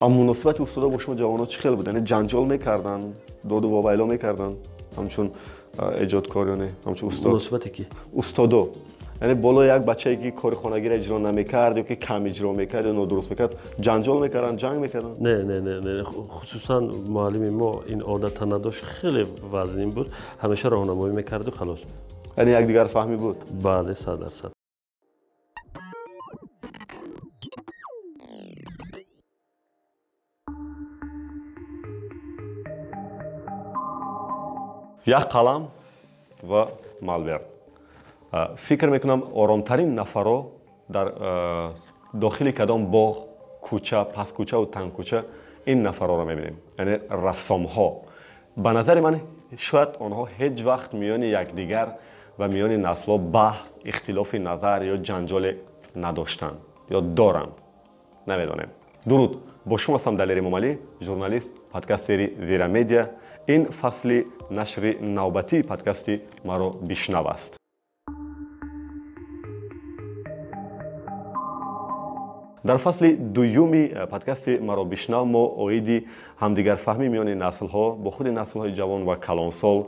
اما مناسبت استادا با شما جوان ها چی خیلی بود یعنی جنجال می‌کردن داد و وابایلا می‌کردن همچون ایجادکاریانه همچون استاد. مناسبتی کی؟ استادو یعنی بالا یک بچه که کار خانگی را اجرا نمی‌کرد یا که کم اجرا می‌کرد یا نادرست می‌کرد جنجال می‌کردن جنگ می‌کردن. نه نه نه نه خصوصا معلم ما این عادت نداشت. خیلی وزنین بود. همیشه راهنمایی می‌کرد و خلاص. یعنی یک دیگر فهمی بود. بله صد درصد. Як қалам ва малберт фикр мекунам оромтарин нафаро дар дохили кадом боғ кӯча пасткӯчаву тангкӯча ин нафароро мебинем. Яъне рассомҳо. Ба назари ман шояд онҳо ҳеҷ вақт миёни якдигар ва миёни наслҳо баҳс ихтилофи назар ё ҷанҷоле надоштанд ё доранд. Намедонем. Дуруд бо шумо ҳастам далери момалӣ журналист подкастери зира медиа ин фасли нашри навбатии подкасти маро бишнав аст. Дар фасли дуюми э, подкасти маро бишнав мо оиди ҳамдигарфаҳмӣ миёни наслҳо бо худи наслҳои ҷавон ва калонсол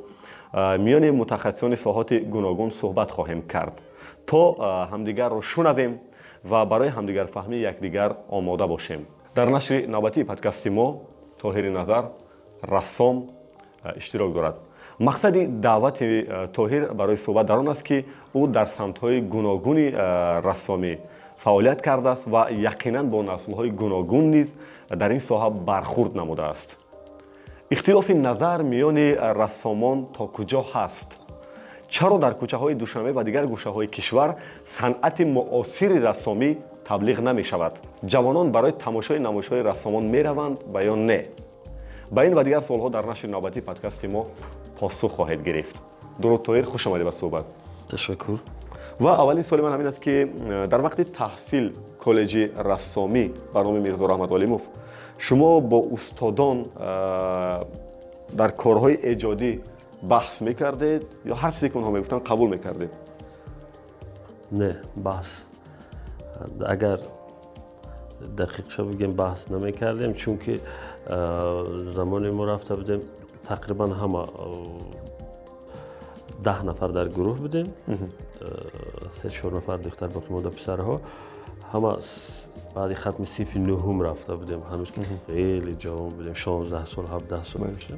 э, миёни мутахассисони соҳати гуногун суҳбат хоҳем кард. То э, ҳамдигарро шунавем ва барои ҳамдигарфаҳмӣ якдигар омода бошем. Дар нашри навбатии подкасти мо тоҳири назар рассом иштирок дорад. Мақсади даъвати тоҳир барои суҳбат дар он аст ки ӯ дар самтҳои гуногуни рассомӣ фаъолият кардааст ва яқинан бо наслҳои гуногун низ дар ин соҳа бархурд намудааст. Ихтилофи назар миёни рассомон то куҷо ҳаст? Чаро дар кӯчаҳои душанбе ва дигар гӯшаҳои кишвар санъати муосири рассомӣ таблиғ намешавад? Ҷавонон барои тамошои намоишҳои рассомон мераванд ва ё не به این و دیگر سوالها در نشر نوبتی پادکست ما پاسخ خواهید گرفت. درود تایر خوش آمدید به صحبت. تشکر. و اولین سوال من همین است که در وقت تحصیل کالج رسامی برنامه میرزا رحمت علیموف شما با استادان در کارهای ایجادی بحث می‌کردید یا هر چیزی که اونها می‌گفتن قبول می‌کردید؟ نه بحث. اگر دقیق شو بگیم بحث نمی‌کردیم چون که زمانی ما رفته بودیم تقریبا همه ده نفر در گروه بودیم. سه چهار نفر دختر باقی مونده پسرها. همه بعد ختم سیف نهم رفته بودیم. هنوز که خیلی جوان بودیم. 16 سال 17 سال میشه.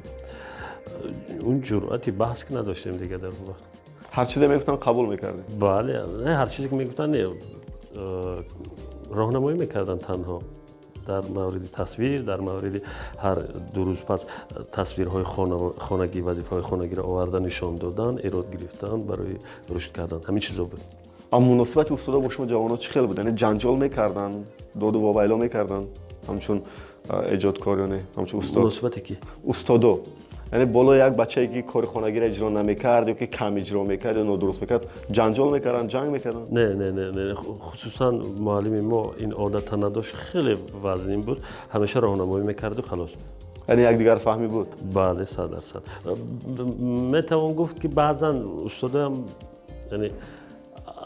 اون جرأتی بحث که نداشتیم دیگه در اون وقت. هر چیزی می‌گفتن قبول می‌کردیم. بله نه هر چیزی که می‌گفتن راهنمایی می‌کردن تنها. در مورد تصویر در مورد هر دو روز پس تصویرهای خانگی وظیفه های خانگی را آوردن نشان دادن ایراد گرفتن برای رشد کردن. همین چیزا بود. اما مناسبت استاد با شما جوان ها چی خیلی بود یعنی جنجال می‌کردن داد و می‌کردن همچون ایجادکاریانه همچون استاد مناسبت کی؟ استادو. یعنی بالا یک بچه که کار خانگی را اجرا نمی‌کرد یا که کم اجرا می‌کرد یا نادرست می‌کرد جنجال می‌کردن جنگ می‌کردن. نه نه نه نه خصوصا معلم ما این عادت نداش خیلی وزنین بود. همیشه راهنمایی می‌کرد و خلاص. یعنی یک دیگر فهمی بود؟ بله صد درصد. می‌توان گفت که بعضا استاد هم یعنی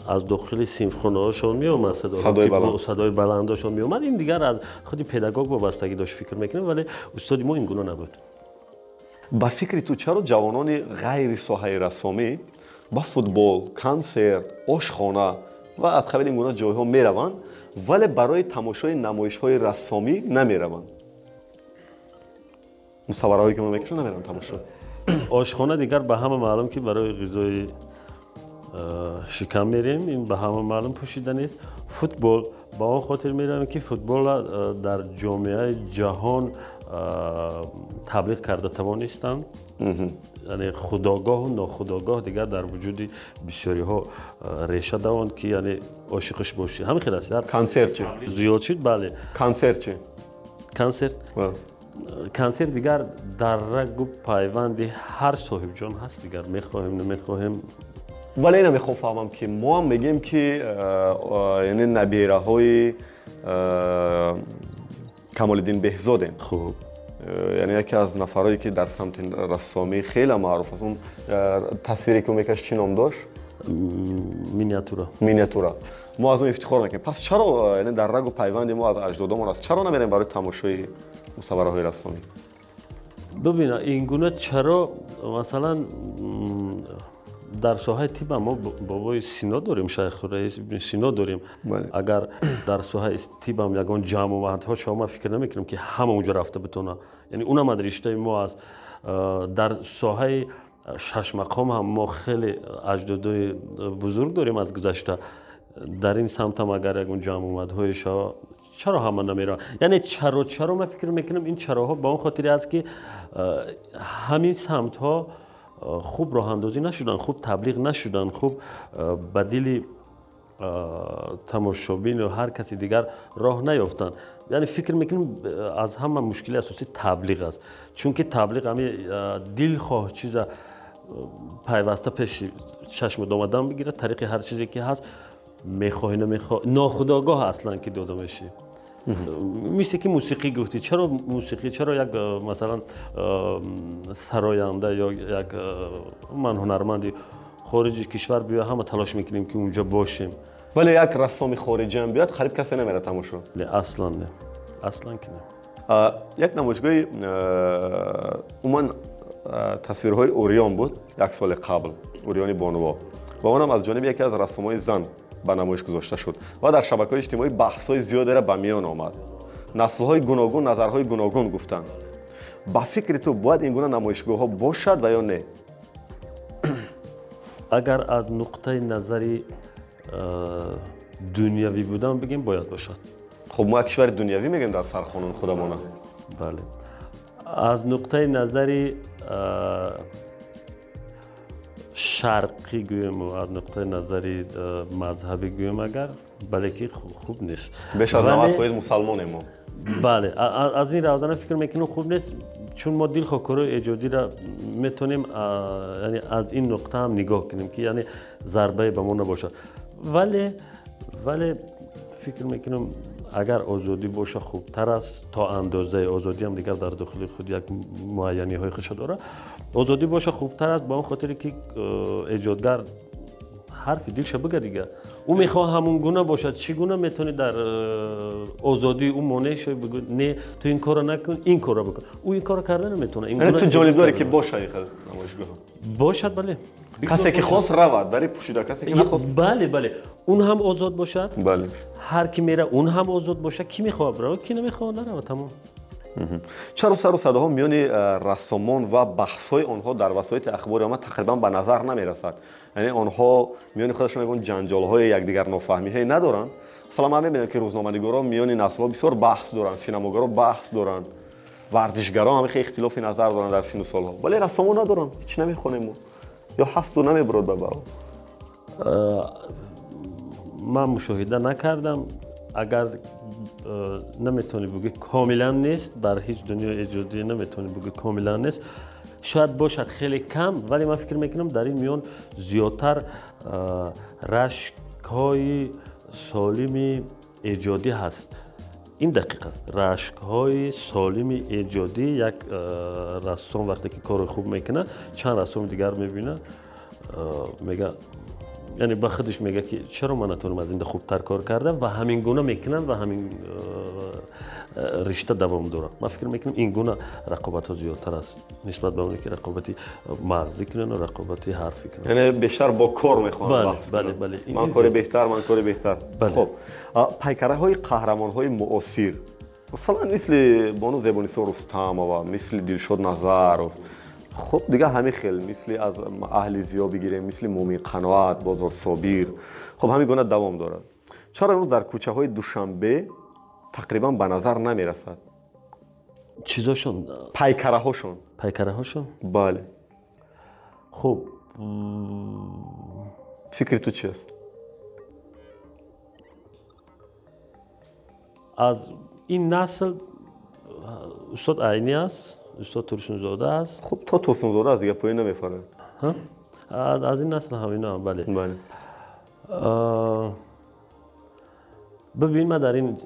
از داخل سیمخونه هاشون می اومد صدا صدای بلند. صدای بلنداشون می اومد این دیگر از خودی پداگوگ وابستگی داشت فکر می‌کنه ولی استاد ما این گونه نبود. ба фикри ту чаро ҷавонони ғайри соҳаи рассомӣ ба футбол консерт ошхона ва аз қабили ин гуна ҷойҳо мераванд вале барои тамошои намоишҳои рассомӣ намераванд мусаввараҳое ки мо мекашон намераванд тамошо ошхона дигар ба ҳама маълум ки барои ғизои шикам мерем ин ба ҳама маълум пӯшида нест футбол ба он хотир меравем ки футбола дар ҷомеаи ҷаҳон تبلیغ کرده توان یعنی خداگاه و ناخداگاه دیگر در وجود بسیاری ها ریشه دوان که یعنی عاشقش باشی. همین خیلی است. کانسرت چه؟ زیاد شد بله. کانسرت چه؟ کانسرت کانسر دیگر در رگ و پیوند هر صاحب جان هست دیگر. می‌خواهیم نمی‌خواهیم. ولی اینه می‌خواه فهمم که ما هم میگیم که یعنی نبیره های کمال دین بهزاده خوب یعنی یکی از نفرایی که در سمت رسامی خیلی معروف است. اون تصویری که میکش چی نام داشت؟ مینیاتورا. مینیاتورا. ما از اون افتخار می‌کنیم پس چرا یعنی در رگ و پیوند ما از اجدادمون است چرا نمیریم برای تماشای مصوره های رسامی؟ ببین این گونه چرا مثلا در ساحه تیب ما بابای سینا داریم شیخ رئیس سینا داریم. بله. اگر در ساحه تیب هم یگان جمع ها شما فکر نمی‌کنم که همه اونجا رفته بتونه یعنی اونم از رشته ما از در ساحه شش مقام هم ما خیلی اجدادای بزرگ داریم از گذشته. در این سمت هم اگر یگان جمع شما چرا همه نمیره یعنی چرا چرا من خوب راه اندازی نشدن خوب تبلیغ نشدن خوب بدیلی تماشابین و هر کسی دیگر راه نیافتن. یعنی فکر می‌کنم از همه مشکل اساسی تبلیغ است. چون که تبلیغ همه دل خواه چیز پیوسته پیش چشم دامدن بگیره طریق هر چیزی که هست می‌خواه نمی‌خواه ناخداگاه اصلا که داده میشه مثل که موسیقی گفتی. چرا موسیقی؟ چرا یک مثلا سراینده یا یک من هنرمندی خارج کشور بیا همه تلاش می‌کنیم که اونجا باشیم. ولی یک رسام خارجی هم بیاد قریب کسی نمیره تماشا. نه اصلا نه. اصلا که نه. یک نمایشگاه عموما تصویرهای اوریان بود یک سال قبل. اوریان بانوا. و اونم از جانب یکی از رسامای زن. ба намоиш гузошта шуд. Ва дар шабакаҳои иҷтимоӣ баҳсҳои зиёдеро ба миён омад. Наслҳои гуногун назарҳои гуногун гуфтанд. Ба фикри ту бояд ин гуна намоишгоҳҳо бошад ва ё не? Агар аз нуқтаи назари э, дунявӣ будан бигем бояд бошад. Хуб мо як кишвари дунявӣ мегӯем дар сарқонун худамона? Бале. Аз нуқтаи назари э, شرقی گویم و از نقطه نظری مذهبی گویم اگر بله که خوب نیست. بیش از ولی- 90 فایز مسلمانیم ما. بله از این روزانه فکر می‌کنم خوب نیست چون ما دل خاکر ایجادی را می‌تونیم یعنی از این نقطه هم نگاه کنیم که یعنی ضربه به ما نباشه. ولی ولی فکر می‌کنم اگر آزادی باشه خوبتر است تا اندازه آزادی هم دیگر در داخل خود یک معینی های خودش داره. آزادی باشه خوبتر است. با اون خاطری که ایجادگر حرف دلش بگه دیگه. او می‌خواه همون گونه باشد. چگونه می‌تونی در آزادی او مانع شوی بگو. نه تو این کارو نکن این کارو بکن. او این کارو کرده نمی‌تونه. این یعنی گونه تو جالب داری اجازه که باشه خیلی باشد بله. کسی که خواست رود برای پوشیده. کسی که نخواست. بله بله. اون هم آزاد باشد؟ بله. هر کی میره اون هم آزاد باشه. کی می‌خواد؟ بره کی نمی‌خواد؟ نره تمام. چرا سر و صداها میان رسامان و بحث های آنها در وسایل اخباری ما تقریبا به نظر نمی‌رسد. یعنی آنها میان خودشون میگن جنجال های یکدیگر نافهمی های ندارن. مثلا من می‌بینم که روزنامه‌نگارا میان نسل ها بسیار بحث دارن سینماگرا بحث دارن ورزشگران هم خیلی اختلاف نظر دارن در سین و سالها. ولی رسامان ندارن هیچ نمی‌خونیم ما. یا هست و نمی‌برد به من مشاهده نکردم. اگر نمی‌تونی بگی کاملا نیست در هیچ دنیا ایجادی نمی‌تونی بگی کاملا نیست. شاید باشد خیلی کم ولی من فکر می‌کنم در این میان زیادتر رشک های سالمی ایجادی هست. این دقیق است. رشک های سالم ایجادی یک اه، رسام وقتی که کار خوب می‌کنه چند رسام دیگر می‌بینه؟ میگه یعنی به خودش میگه که چرا من نتونم از این خوبتر کار کردم و همین گونه می‌کنن و همین رشته دوام داره من فکر می‌کنم این گونه رقابت ها زیادتر است نسبت به اونی که رقابتی مغزی کنن و رقابتی حرفی کنن یعنی بیشتر با کار می‌خوان بله، بله،. بله. من کار. بهتر من کار بهتر بله. خب پیکره های قهرمان های معاصر مثلا مثل بانو رستم و مثل دلشاد نظر و خب دیگه همه خیلی مثل از اهل زیا بگیریم مثل مومی قناعت بازار صابیر. خب همین گونه دوام دارد چرا امروز در کوچه های دوشنبه تقریبا به نظر نمی رسد چیزاشون؟ پیکره هاشون پیکره هاشون بله. خب فکر تو چی است از این نسل استاد عینی است؟ استاد ترشون زاده است. خب تا توسن زاده از دیگه پایین نمیفره ها؟ از, از این نسل همینا هم بله. بله. ببین من در این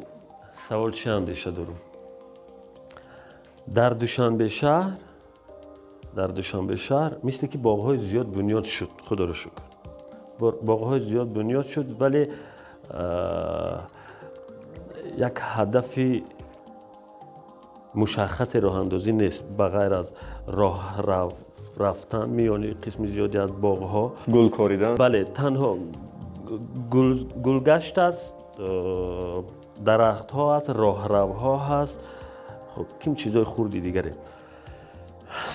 سوال چه اندیشه دارم؟ در دوشنبه شهر در دوشنبه شهر مثل که باغهای زیاد بنیاد شد خدا رو شکر. باغهای زیاد بنیاد شد ولی مشخص راه اندازی نیست. بغیر از راه رو رفتن میانی قسم زیادی از باغ ها گل کاریدن. بله تنها گل گلگشت است درخت ها است راه رو ها هست. خب کیم چیزای خوردی دیگره.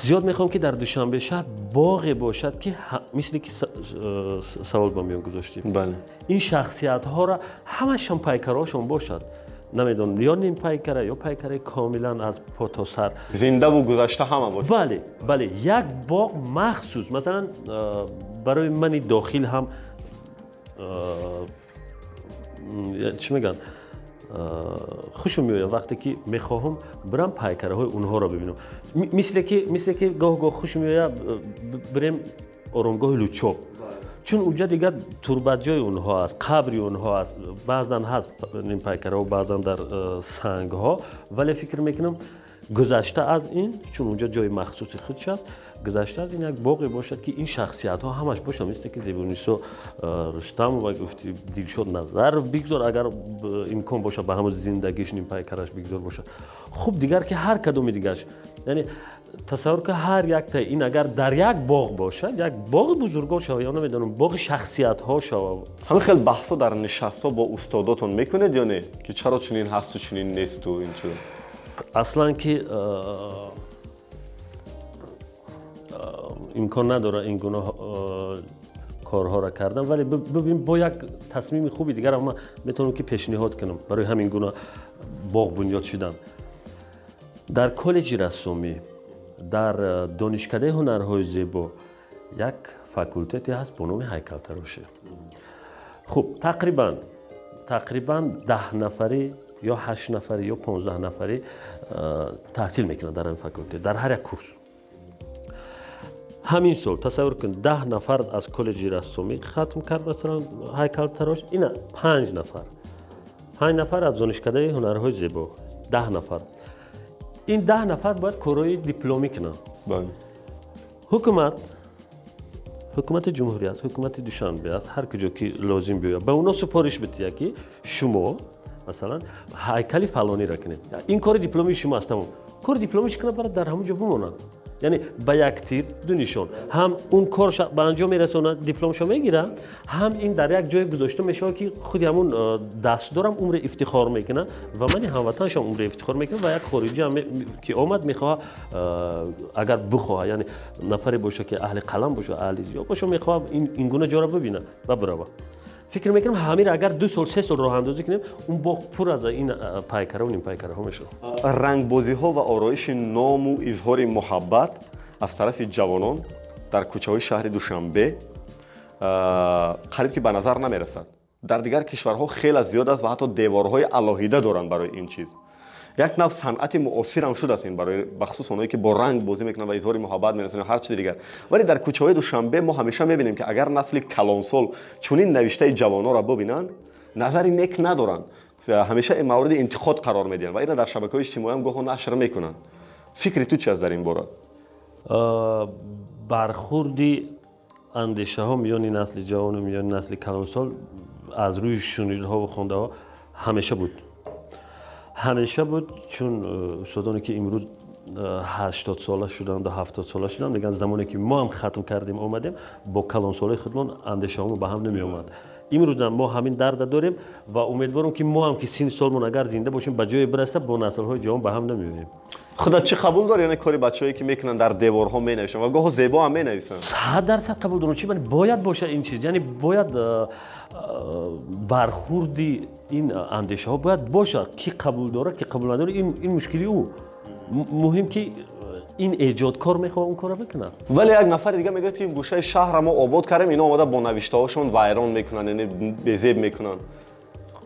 زیاد می‌خوام که در دوشنبه شهر باغ باشد که مثل که سوال با میان گذاشتیم. بله. این شخصیت ها را همش پیکراشون باشد. نمی‌دونم لیونین کرده یا پای کرده کاملا از پتو سر زنده و گذشته همه بود بله بله یک باغ مخصوص مثلا برای منی داخل هم چی میگن خوشم میاد وقتی که می‌خواهم برم پایکره های اونها رو ببینم مثل که مثل که گاه گاه خوشم میاد بریم آرامگاه لوچوب چون اونجا دیگه تربت جای اونها است قبری اونها است بعضا هست نیم پیکره و بعضا در سنگ ها ولی فکر می‌کنم گذشته از این چون اونجا جای مخصوص خودش است گذشته از این یک باقی باشد که این شخصیت ها همش باشه. مثل که دیوونیسو رشتم و گفتی دیل شد نظر بگذار. اگر امکان باشه به همون زندگیش نیم پیکرش بگذار باشه. خوب دیگر که هر کدومی دیگرش یعنی تصور که هر یک تا این اگر در یک باغ باشد یک باغ بزرگ شود یا نمی‌دونم باغ شخصیت ها شود همه خیلی بحثا در نشست ها با استاداتون می‌کنید یا نه؟ که چرا چنین هست و چنین نیست و اینجور اصلا که امکان نداره این گناه کارها را کردم ولی ببین با یک تصمیم خوبی دیگر اما می‌تونم که پیشنهاد کنم برای همین گناه باغ بنیاد شدن. در کالج رسومی дар донишкадаи ҳунарҳои зебо як факултете ҳаст бо номи ҳайкалтарошӣ хуб тақрибан тақрибан даҳ нафарӣ ё ҳашт нафарӣ ё понздаҳ нафарӣ таҳсил мекунад дар ин факултет дар ҳар як курс ҳамин сол тасаввур кун даҳ нафар аз коллеҷи рассомӣ хатм кард масалан ҳайкалтарош ина панҷ нафар панҷ нафар аз донишкадаи ҳунарҳои зебо даҳ нафар این ده نفر باید کروی دیپلومی کنن بله. حکومت حکومت جمهوری است حکومت دوشنبه است هر کجا که لازم بیاید به اونا سپارش بده که شما مثلا هیکل فلانی را کنید. این کار دیپلمی شما است تمام. کار دیپلمیش کنه برای در همونجا بمونن یعنی به یک تیر دو دونیشون هم اون کار به انجام میرسونه دیپلمشو می‌گیره هم این در یک جای گذاشته میشه که خودی همون دست دارم عمر افتخار می‌کنه و من هموطنشم عمر افتخار می‌کنه و یک خارجی هم که اومد می‌خواه اگر بخواه یعنی نفری باشه که اهل قلم باشه اهل زیاد باشه می‌خواه این این گونه جا رو ببینه و برابر фикр мекунам ҳамира агар ду сол се сол роҳандозӣ кунем он боғ пур аз ин пайкараву нимпайкараҳо мешавад. Рангбозиҳо ва ороиши ному изҳори муҳаббат аз тарафи ҷавонон дар кӯчаҳои шаҳри душанбе қариб ки ба назар намерасад. Дар дигар кишварҳо хеле зиёд аст ва ҳатто деворҳои алоҳида доранд барои ин чиз یک نوع صنعت معاصر هم شده است این برای بخصوص اونایی که با رنگ بازی می‌کنن و اظهار محبت می‌رسن هر چیز دیگر. ولی در کوچه های دوشنبه ما همیشه می‌بینیم که اگر نسل کلانسول چنین نوشته جوانورا را ببینن نظری نیک ندارن. همیشه این مورد انتقاد قرار میدن و اینا در شبکه های اجتماعی هم گویا نشر می‌کنن. فکر تو چی از در این باره برخوردی اندیشه ها میان نسل جوان و میان نسل کلونسول از روی شنیدها و خونده ها همیشه بود. همیشه بود چون شدانی که امروز 80 ساله شدن و 70 ساله شدن میگن زمانی که ما هم ختم کردیم اومدیم با کلان ساله خودمون اندیشه به هم نمی اومد امروز ما همین درد داریم و امیدوارم که ما هم که سین سالمون اگر زنده باشیم به جای برسه با نسل های جوان به هم نمیویم خدا چه قبول داره یعنی کاری بچه‌ای که می‌کنن در دیوارها می نویسن و گاه زیبا هم می نویسن 100 درصد قبول دارم چی باید باشه این چیز یعنی باید برخوردی این اندیشه ها باید باشه کی قبول داره کی قبول نداره این این مشکلی او مهم که این ایجادکار می‌خوام اون کارو بکنه. ولی یک نفر دیگه میگه که گوشه شهر ما آباد کردیم اینا اومده با نوشته هاشون ویران می‌کنن یعنی بزیب می‌کنن.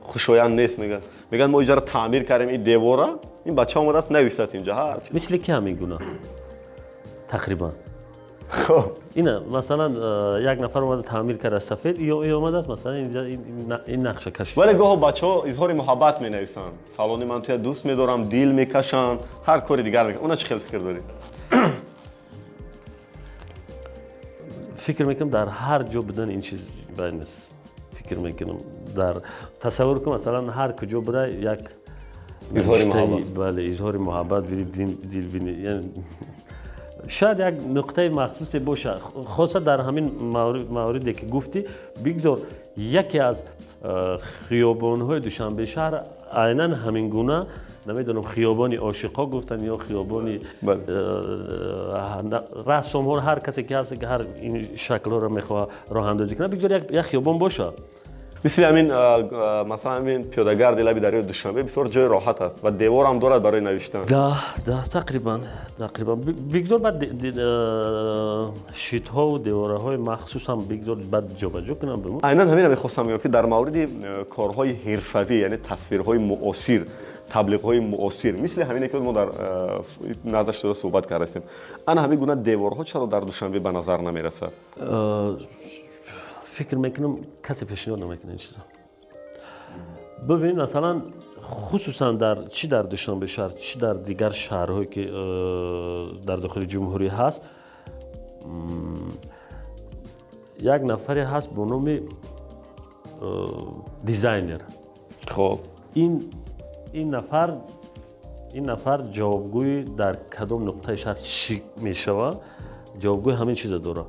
خوشایند نیست میگن. میگن ما اجاره تعمیر کردیم این دیواره این بچه اومده است نوشته است اینجا. هر مثل کی همین گونه تقریبا. خب. اینا مثلا یک نفر اومده تعمیر کرده سفید یا ای اومده است مثلا اینجا این نقشه کشید ولی گاهی بچه ها اظهار محبت می نویسن فلانی من توی دوست می دارم دیل می کشن هر کاری دیگر می اون چه خیلی فکر دارید؟ فکر می‌کنم در هر جا بدن این چیز باید نیست فکر می‌کنم در تصور کنم مثلا هر کجا بره یک اظهار محبت. بله اظهار محبت دیل بینی یعنی شاید یک نقطه مخصوصی باشه خاصه در همین مواردی که گفتی بگذار یکی از خیابان‌های دوشنبه شهر عینا همین گونه نمی‌دونم خیابانی عاشقا گفتن یا خیابانی بله. رسوم هر کسی که هست که هر این شکل رو می‌خواه راه اندازی کنه بگذار یک خیابان باشه. مثل همین مثلا همین پیادهگرد لب دریای دوشنبه بسیار جای راحت است و دیوار هم دارد برای نوشتن. ده ده تقریبا تقریبا. بگذار بعد شیت ها و دیواره های مخصوص هم بعد جابجا کنم به من عینن همین می‌خواستم بگم که در مورد کارهای حرفوی یعنی تصویرهای معاصر تبلیغ های معاصر مثل همینه که ما در نظر شده صحبت کردیم. آن انا همین گونه دیوارها چرا در دوشنبه به نظر نمی‌رسه فکر fikir məkinəm kətə peşiyon این içirəm. ببین مثلا خصوصا در چی در دوشنبه شهر چی در دیگر شهرهایی که در داخل جمهوری هست یک نفری هست به نام دیزاینر. خب. این این نفر این نفر جوابگوی در کدام نقطه شهر شیک می شود جوابگوی همین چیز داره.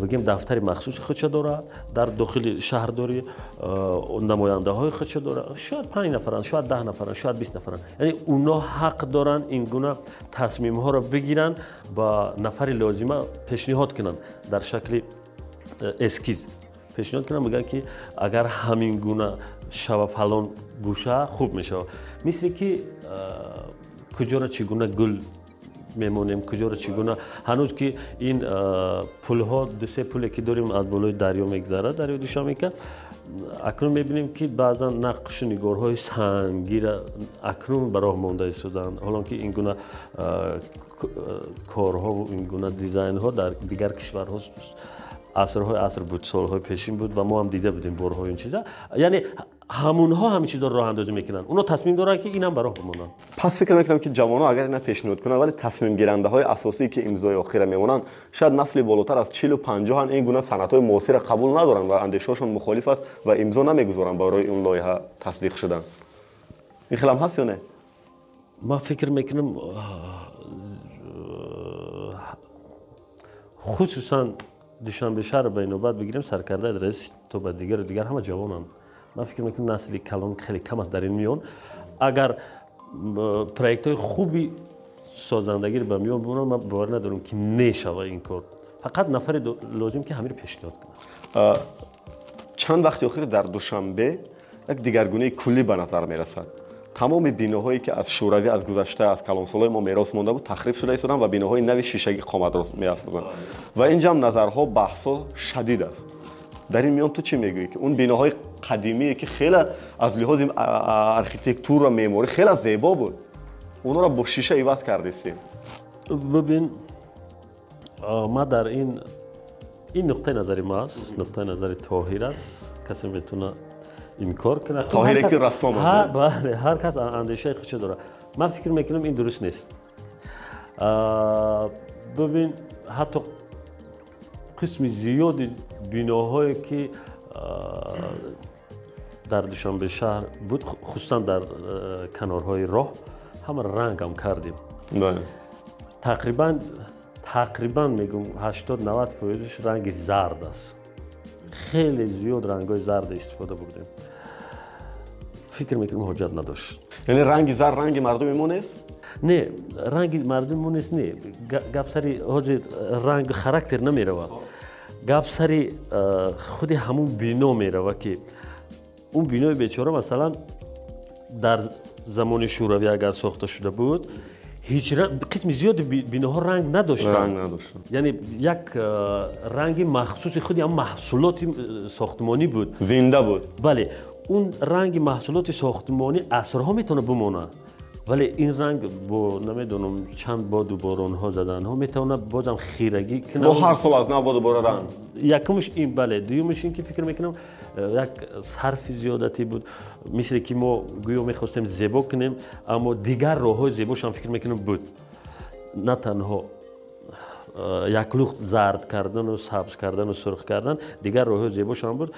Бигем дафтари махсуси худша дорад дар дохили шаҳрдорӣ э, намояндаҳои худша дорад. Шояд панҷ нафаранд шояд даҳ нафаранд шояд бист нафаранд. Яъне унҳо ҳақ доранд ин гуна тасмимҳоро бигиранд ба нафари лозима пешниҳод кунанд дар шакли э, эскиз. Пешниҳод кунам бигӯям ки агар ҳамин гуна шава фалон гӯша хуб мешавад мисле ки э, куҷоро чӣ гуна гул میمونیم. کجا را چگونه؟ هنوز که این پول ها دو سه پولی که داریم از بالای دریا میگذره دریا دوشا اکنون می‌بینیم که بعضا نقش نگار های سنگیر اکنون براه مانده شدن. حالا که این گونه کارها و این گونه دیزاین ها در دیگر کشورها عصرهای عصر بود سالهای پیشین بود و ما هم دیده بودیم بارها این چیزا. یعنی همونها همه رو راه اندازی می‌کنن اونا تصمیم دارن که اینم برای همونا پس فکر می‌کنم که جوانها اگر اینا پیشنهاد کنن ولی تصمیم گیرنده های اساسی که امضای آخره میمونن شاید نسل بالاتر از 40 و 50 این گونه سنت های موثر قبول ندارن و اندیشهاشون مخالف است و امضا نمی‌گذارن برای اون لایحه تصدیق شدن این خلام هست یا نه ما فکر می‌کنم خصوصا دوشنبه شهر به بگیریم سرکرده درست؟ تو دیگر و دیگر همه جوانان هم. من فکر می‌کنم نسلی کلان خیلی کم است در این میان اگر پروژه های خوبی سازندگی رو به میان ببرن من باور ندارم که نشوه این کار. فقط نفر لازم که همین رو پیشنهاد کنه چند وقت اخیر در دوشنبه یک دیگرگونه کلی به نظر می‌رسد. تمام بینهایی که از شوروی از گذشته از کلانسولای ما میراث مونده بود تخریب شده ایستادن و بینهایی نو شیشگی قامت را و اینجا هم نظرها بحثو شدید است. در این میان تو چی می‌گویی که اون بناهای قدیمی که خیلی از لحاظ ارکیتکتور و معماری خیلی زیبا بود. اونا را با شیشه عوض کردیستیم ببین ما در این این نقطه نظری ما است نقطه نظری تاهیر است. کسی می‌تونه این کار کنه تاهیر که رسام هر بله هر کس اندیشه خودش داره. من فکر می‌کنم این درست نیست. ببین حتی قسم زیاد بناهایی که در دوشنبه شهر بود خصوصا در کنارهای راه همه رنگ هم کردیم. بله. تقریبا تقریبا میگم 80 90 فیزش رنگ زرد است. خیلی زیاد رنگ های زرد استفاده بردیم. فکر می‌کنم حجت نداشت. یعنی رنگ زر رنگ مردم ایمون نیست؟ نه رنگ مردم ایمون نیست نه. گپ سری حجت رنگ خاراکتر نمیره گپ سری خود همون بینو میره که اون بینای بیچاره مثلا در زمان شوروی اگر ساخته شده بود هیچ رنگ قسم زیاد بینوها رنگ نداشتن. رنگ نداشتن. یعنی یک رنگی مخصوص خودی هم محصولات ساختمانی بود. زنده بود. بله. اون رنگ محصولات ساختمانی اثرها می‌تونه بمونه. ولی این رنگ با نمی‌دونم چند باد و باران ها زدن. ها می‌تونه بازم خیرگی کنه با هر سال از نو باد و باران یکمش این بله دویمش این که فکر می‌کنم یک صرف زیادتی بود. مثل که ما گویا می‌خواستیم زیبا کنیم اما دیگر راه های زیباش هم فکر می‌کنم بود. نه تنها یک لخت زرد کردن و سبز کردن و سرخ کردن دیگر راه های زیباش هم بود.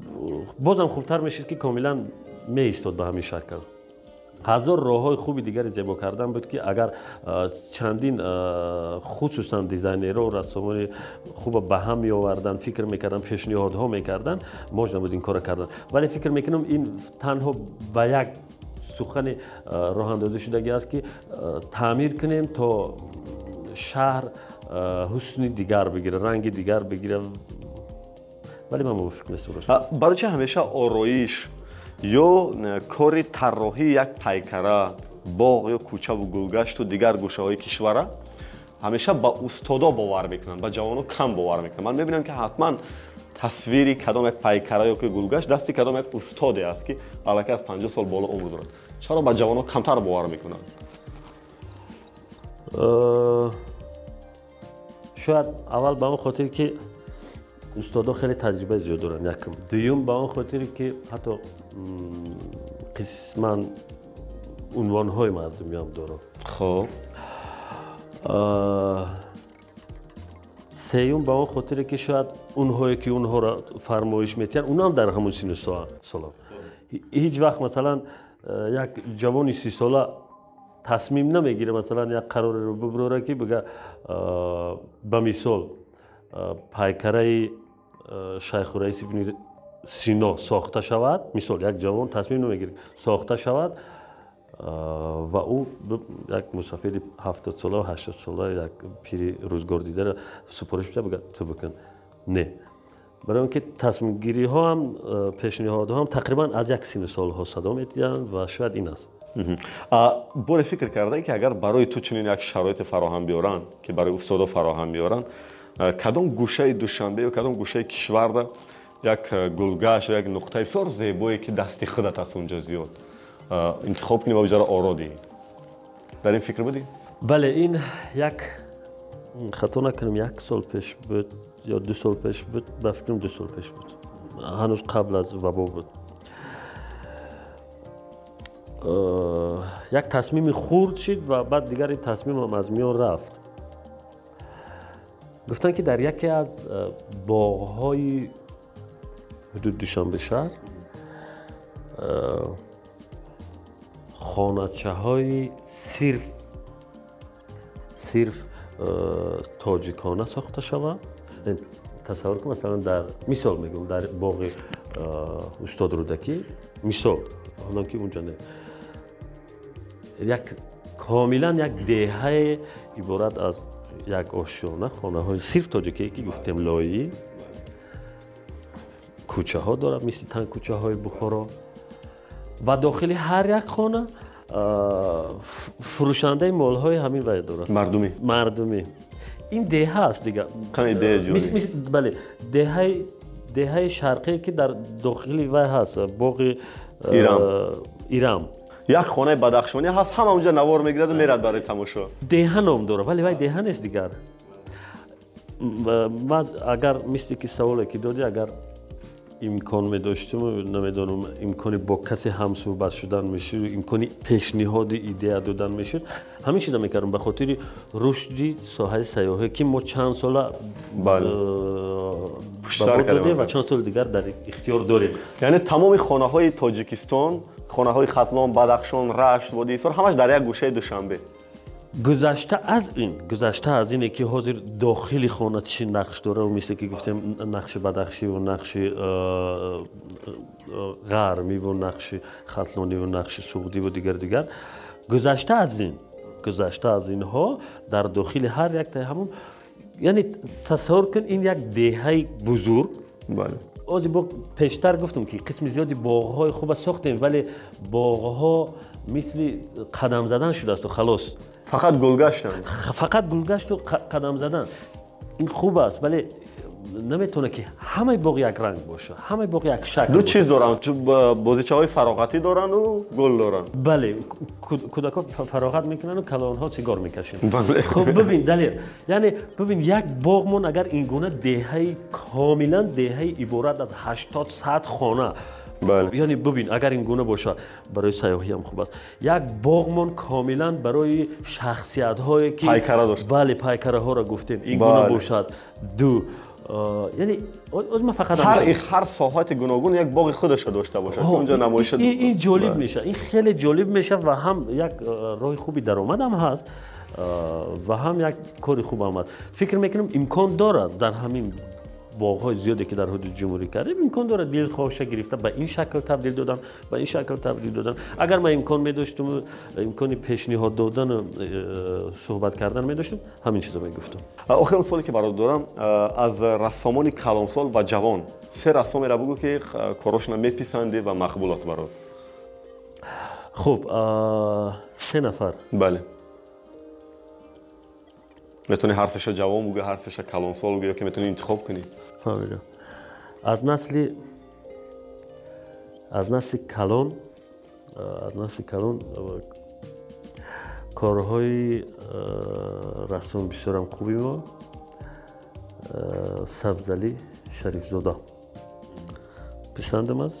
буд бозам хубтар мешид ки комилан меистод ба ҳамин шакл ҳазор роҳҳои хуби дигари зебо кардан буд ки агар чандин хусусан дизайнеру рассомони хуба ба ҳам меовардан фикр мекардан пешниҳодҳо мекардан можна буд ин кора кардан вале фикр мекунам ин танҳо ба як сухани роҳандозӣ шудагӣ аст ки таъмир кунем то шаҳр ҳусни дигар бигира ранги дигар бигира ولی من با فکر نیست درست برای چه همیشه آرایش؟ یا کاری طراحی یک پیکره باغ یا کوچه و گلگشت و دیگر گوشه های کشوره همیشه به با استادا باور می‌کنن به با جوانو کم باور می‌کنن من می‌بینم که حتما تصویری کدام یک پیکره یا که گلگشت دستی کدام یک استادی است که الکی از 50 سال بالا عمر دارد چرا به جوانو کمتر باور می‌کنن شاید اول به خاطر که استادا خیلی تجربه زیاد دارن. یکم دویم به آن خاطر که حتی قسما عنوان های مردمی هم دارم. خب. سیوم به آن خاطر که شاید اونهایی که اونها را فرمایش میتین اون هم در همون سین سلام هیچ وقت مثلا یک جوانی سی ساله تصمیم نمی‌گیره مثلا یک قرار رو ببره که بگه به مثال پایکره شیخ رئیس سینا ساخته شود. مثال یک جوان تصمیم نمی‌گیره ساخته شود. و او یک مسافر 70 ساله 80 ساله یک پیر روزگار دیده را سپارش میشه بگه تو بکن. نه. برای اینکه تصمیم گیری ها هم پیشنهاد ها هم تقریبا از یک سین سال ها صدا میتیدند و شاید این است. بوره فکر کرده ای که اگر برای تو چنین یک شرایط فراهم بیارن که برای استاد فراهم بیارن кадом гӯшаи душанбе ё кадом гӯшаи кишварда як э, гулгаш як нуқтаи бисёр зебое ки дасти худат аст унҷа зиёд э, интихоб кунӣ ва бижара оро диҳӣ дар ин фикр будӣ бале ин як хато накунам як сол пеш буд ё ду сол пеш буд ба фикрам ду сол пеш буд ҳанӯз қабл аз вабо буд як тасмими хурд шид ва баъд дигар ин тасмимам аз миён рафт گفتن که در یکی از باغهای حدود دوشنبه شهر خانچه های صرف صرف تاجیکانه ساخته شود. یعنی تصور که مثلا در مثال میگم در باغ استاد رودکی مثال. حالا که اونجا نه. یک کاملا یک دهه عبارت از як ошёна хонаҳои сирф тоҷикие ки гуфтем лоӣ кӯчаҳо дорад мисли тан кӯчаҳои бухоро. Ва дохили ҳар як хона фурӯшандаи молҳои ҳамин вай дорад. Мардумӣ мардумӣ ин деҳа аст дига. Бале деҳаи деҳаи шарқие ки дар дохили вай ҳаст боғи ирам یک خانه بدخشانی هست. همه اونجا نوار می‌گیرد و میرد برای تماشا. دهن هم داره ولی وای دهنش دیگر. من اگر میستی که سوالی که دادی اگر امکان می نمی‌دونم نمی‌دانم امکانی با کسی هم صحبت شدن می‌شد امکانی پیشنهاد ایده دادن می‌شد همین چیزا می‌کردم. به خاطر رشدی ساحه سیاحی که ما چند سال بله. و چند سال دیگر در اختیار داریم. یعنی تمام خانه های تاجیکستان хонаҳои хатлон бадахшон рашт водии исор ҳамаш дар як гӯшаи душанбе. Гузашта аз ин гузашта аз ине ки ҳозир дохили хона чӣ нақш дорад мисле ки гуфтем нақши бадахшиву нақши э, э, ғармиву нақши хатлониву нақши суғдиву дигар дигар. Гузашта аз ин гузашта аз инҳо дар дохили ҳар яктаи ҳамон яъне тасаввур кун ин як деҳаи бузург از با پیشتر گفتم که قسم زیادی باغهای خوب ساختیم ولی باغها مثل قدم زدن شده است و خلاص. فقط گلگشت فقط گلگشت و قدم زدن. این خوب است ولی نمی‌تونه که همه باقی یک رنگ باشه همه باقی یک شکل دو چیز دارن؟ بازیچه های فراغتی دارن و گل دارن. بله کودک فراغت می‌کنن و کلان ها سیگار می‌کشن. بله. خب ببین دلیل. یعنی ببین یک باغ من اگر این گونه دهه کاملا دهه عبارت از 80 صد خانه. بله. یعنی ببین اگر این گونه باشه برای سیاحی هم خوب است. یک باغمان کاملا برای شخصیت هایی که پایکره داشت. بله پایکره ها را گفتیم این بله. گونه باشد. دو یعنی من فقط هر هر ساحت گوناگون یک باغ خودش داشته باشه. اونجا نمایش این, این جالب میشه. این خیلی جالب میشه و هم یک راه خوبی درآمد هم هست و هم یک کاری خوب آمد. فکر می‌کنم امکان دارد در همین باغ زیادی که در حدود جمهوری کرده امکان داره دل خواهش گرفته به این شکل تبدیل دادن به این شکل تبدیل دادن. اگر من امکان می داشتم امکانی پیشنهاد دادن صحبت کردن می داشتم همین چیزا می گفتم آخرین سوالی که برات دارم از رسامان کلانسال و جوان سه رسامی را بگو که کاراش میپسنده و مقبول است برات. خب سه نفر. بله. می‌تونی هر سه جوان بگی هر سه کلانسال بگی که می‌تونی انتخاب کنی. فهمیدم از نسل از نسل کلان از نسل کلان کارهای رسم بسیارم خوبی ما سبزلی شریف زاده پسندم است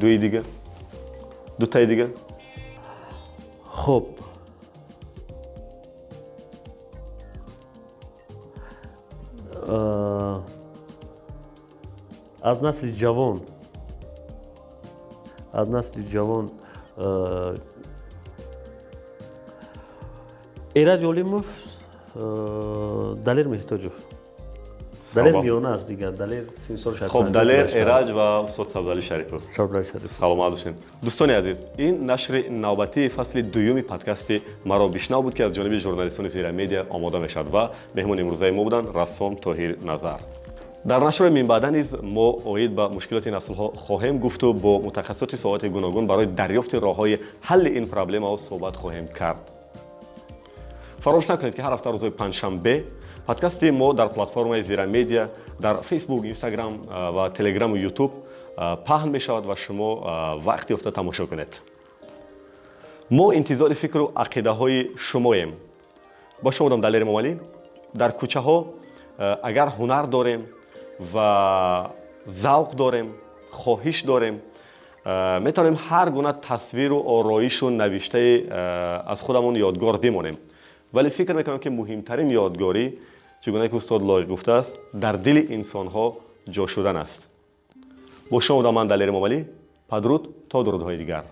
دوی دیگه دو تای دیگه خب аз насли ҷавон аз насли ҷавон э, эраҷ олимов э, далер меҳтоҷов далер миёна аст дигар далер симсол хоб далер эраҷ ва устод сабзали шарипов. Сабзали шарипов. Саломат бошед дӯстони азиз ин нашри навбатии фасли дуюми подкасти маро бишнав буд ки аз ҷониби журналистони зерамедия омода мешавад ва меҳмони имрӯзаи мо буданд рассом тоҳир назар дар нашри минбаъда низ мо оид ба мушкилоти наслҳо хоҳем гуфту бо мутахассисоти соати гуногун барои дарёфти роҳҳои ҳалли ин проблемао суҳбат хоҳем кард. Фаромӯш накунед ки ҳар ҳафта рӯзои панҷшанбе подкасти мо дар платформаи зира медиа дар фейсбук инстаграм ва телеграму ютуб паҳн мешавад ва шумо вақт ёфта тамошо кунед. Мо интизори фикру ақидаҳои шумоем бо шумо будам далери момалӣ дар кӯчаҳо агар ҳунар дорем و ذوق داریم خواهش داریم. می‌تونیم هر گونه تصویر و آرایش و نوشته از خودمون یادگار بمونیم. ولی فکر می‌کنم که مهمترین یادگاری چگونه که استاد لایق گفته است در دل انسان ها جا شدن است. با شما و من دلیر مامالی پدرود تا درودهای دیگر.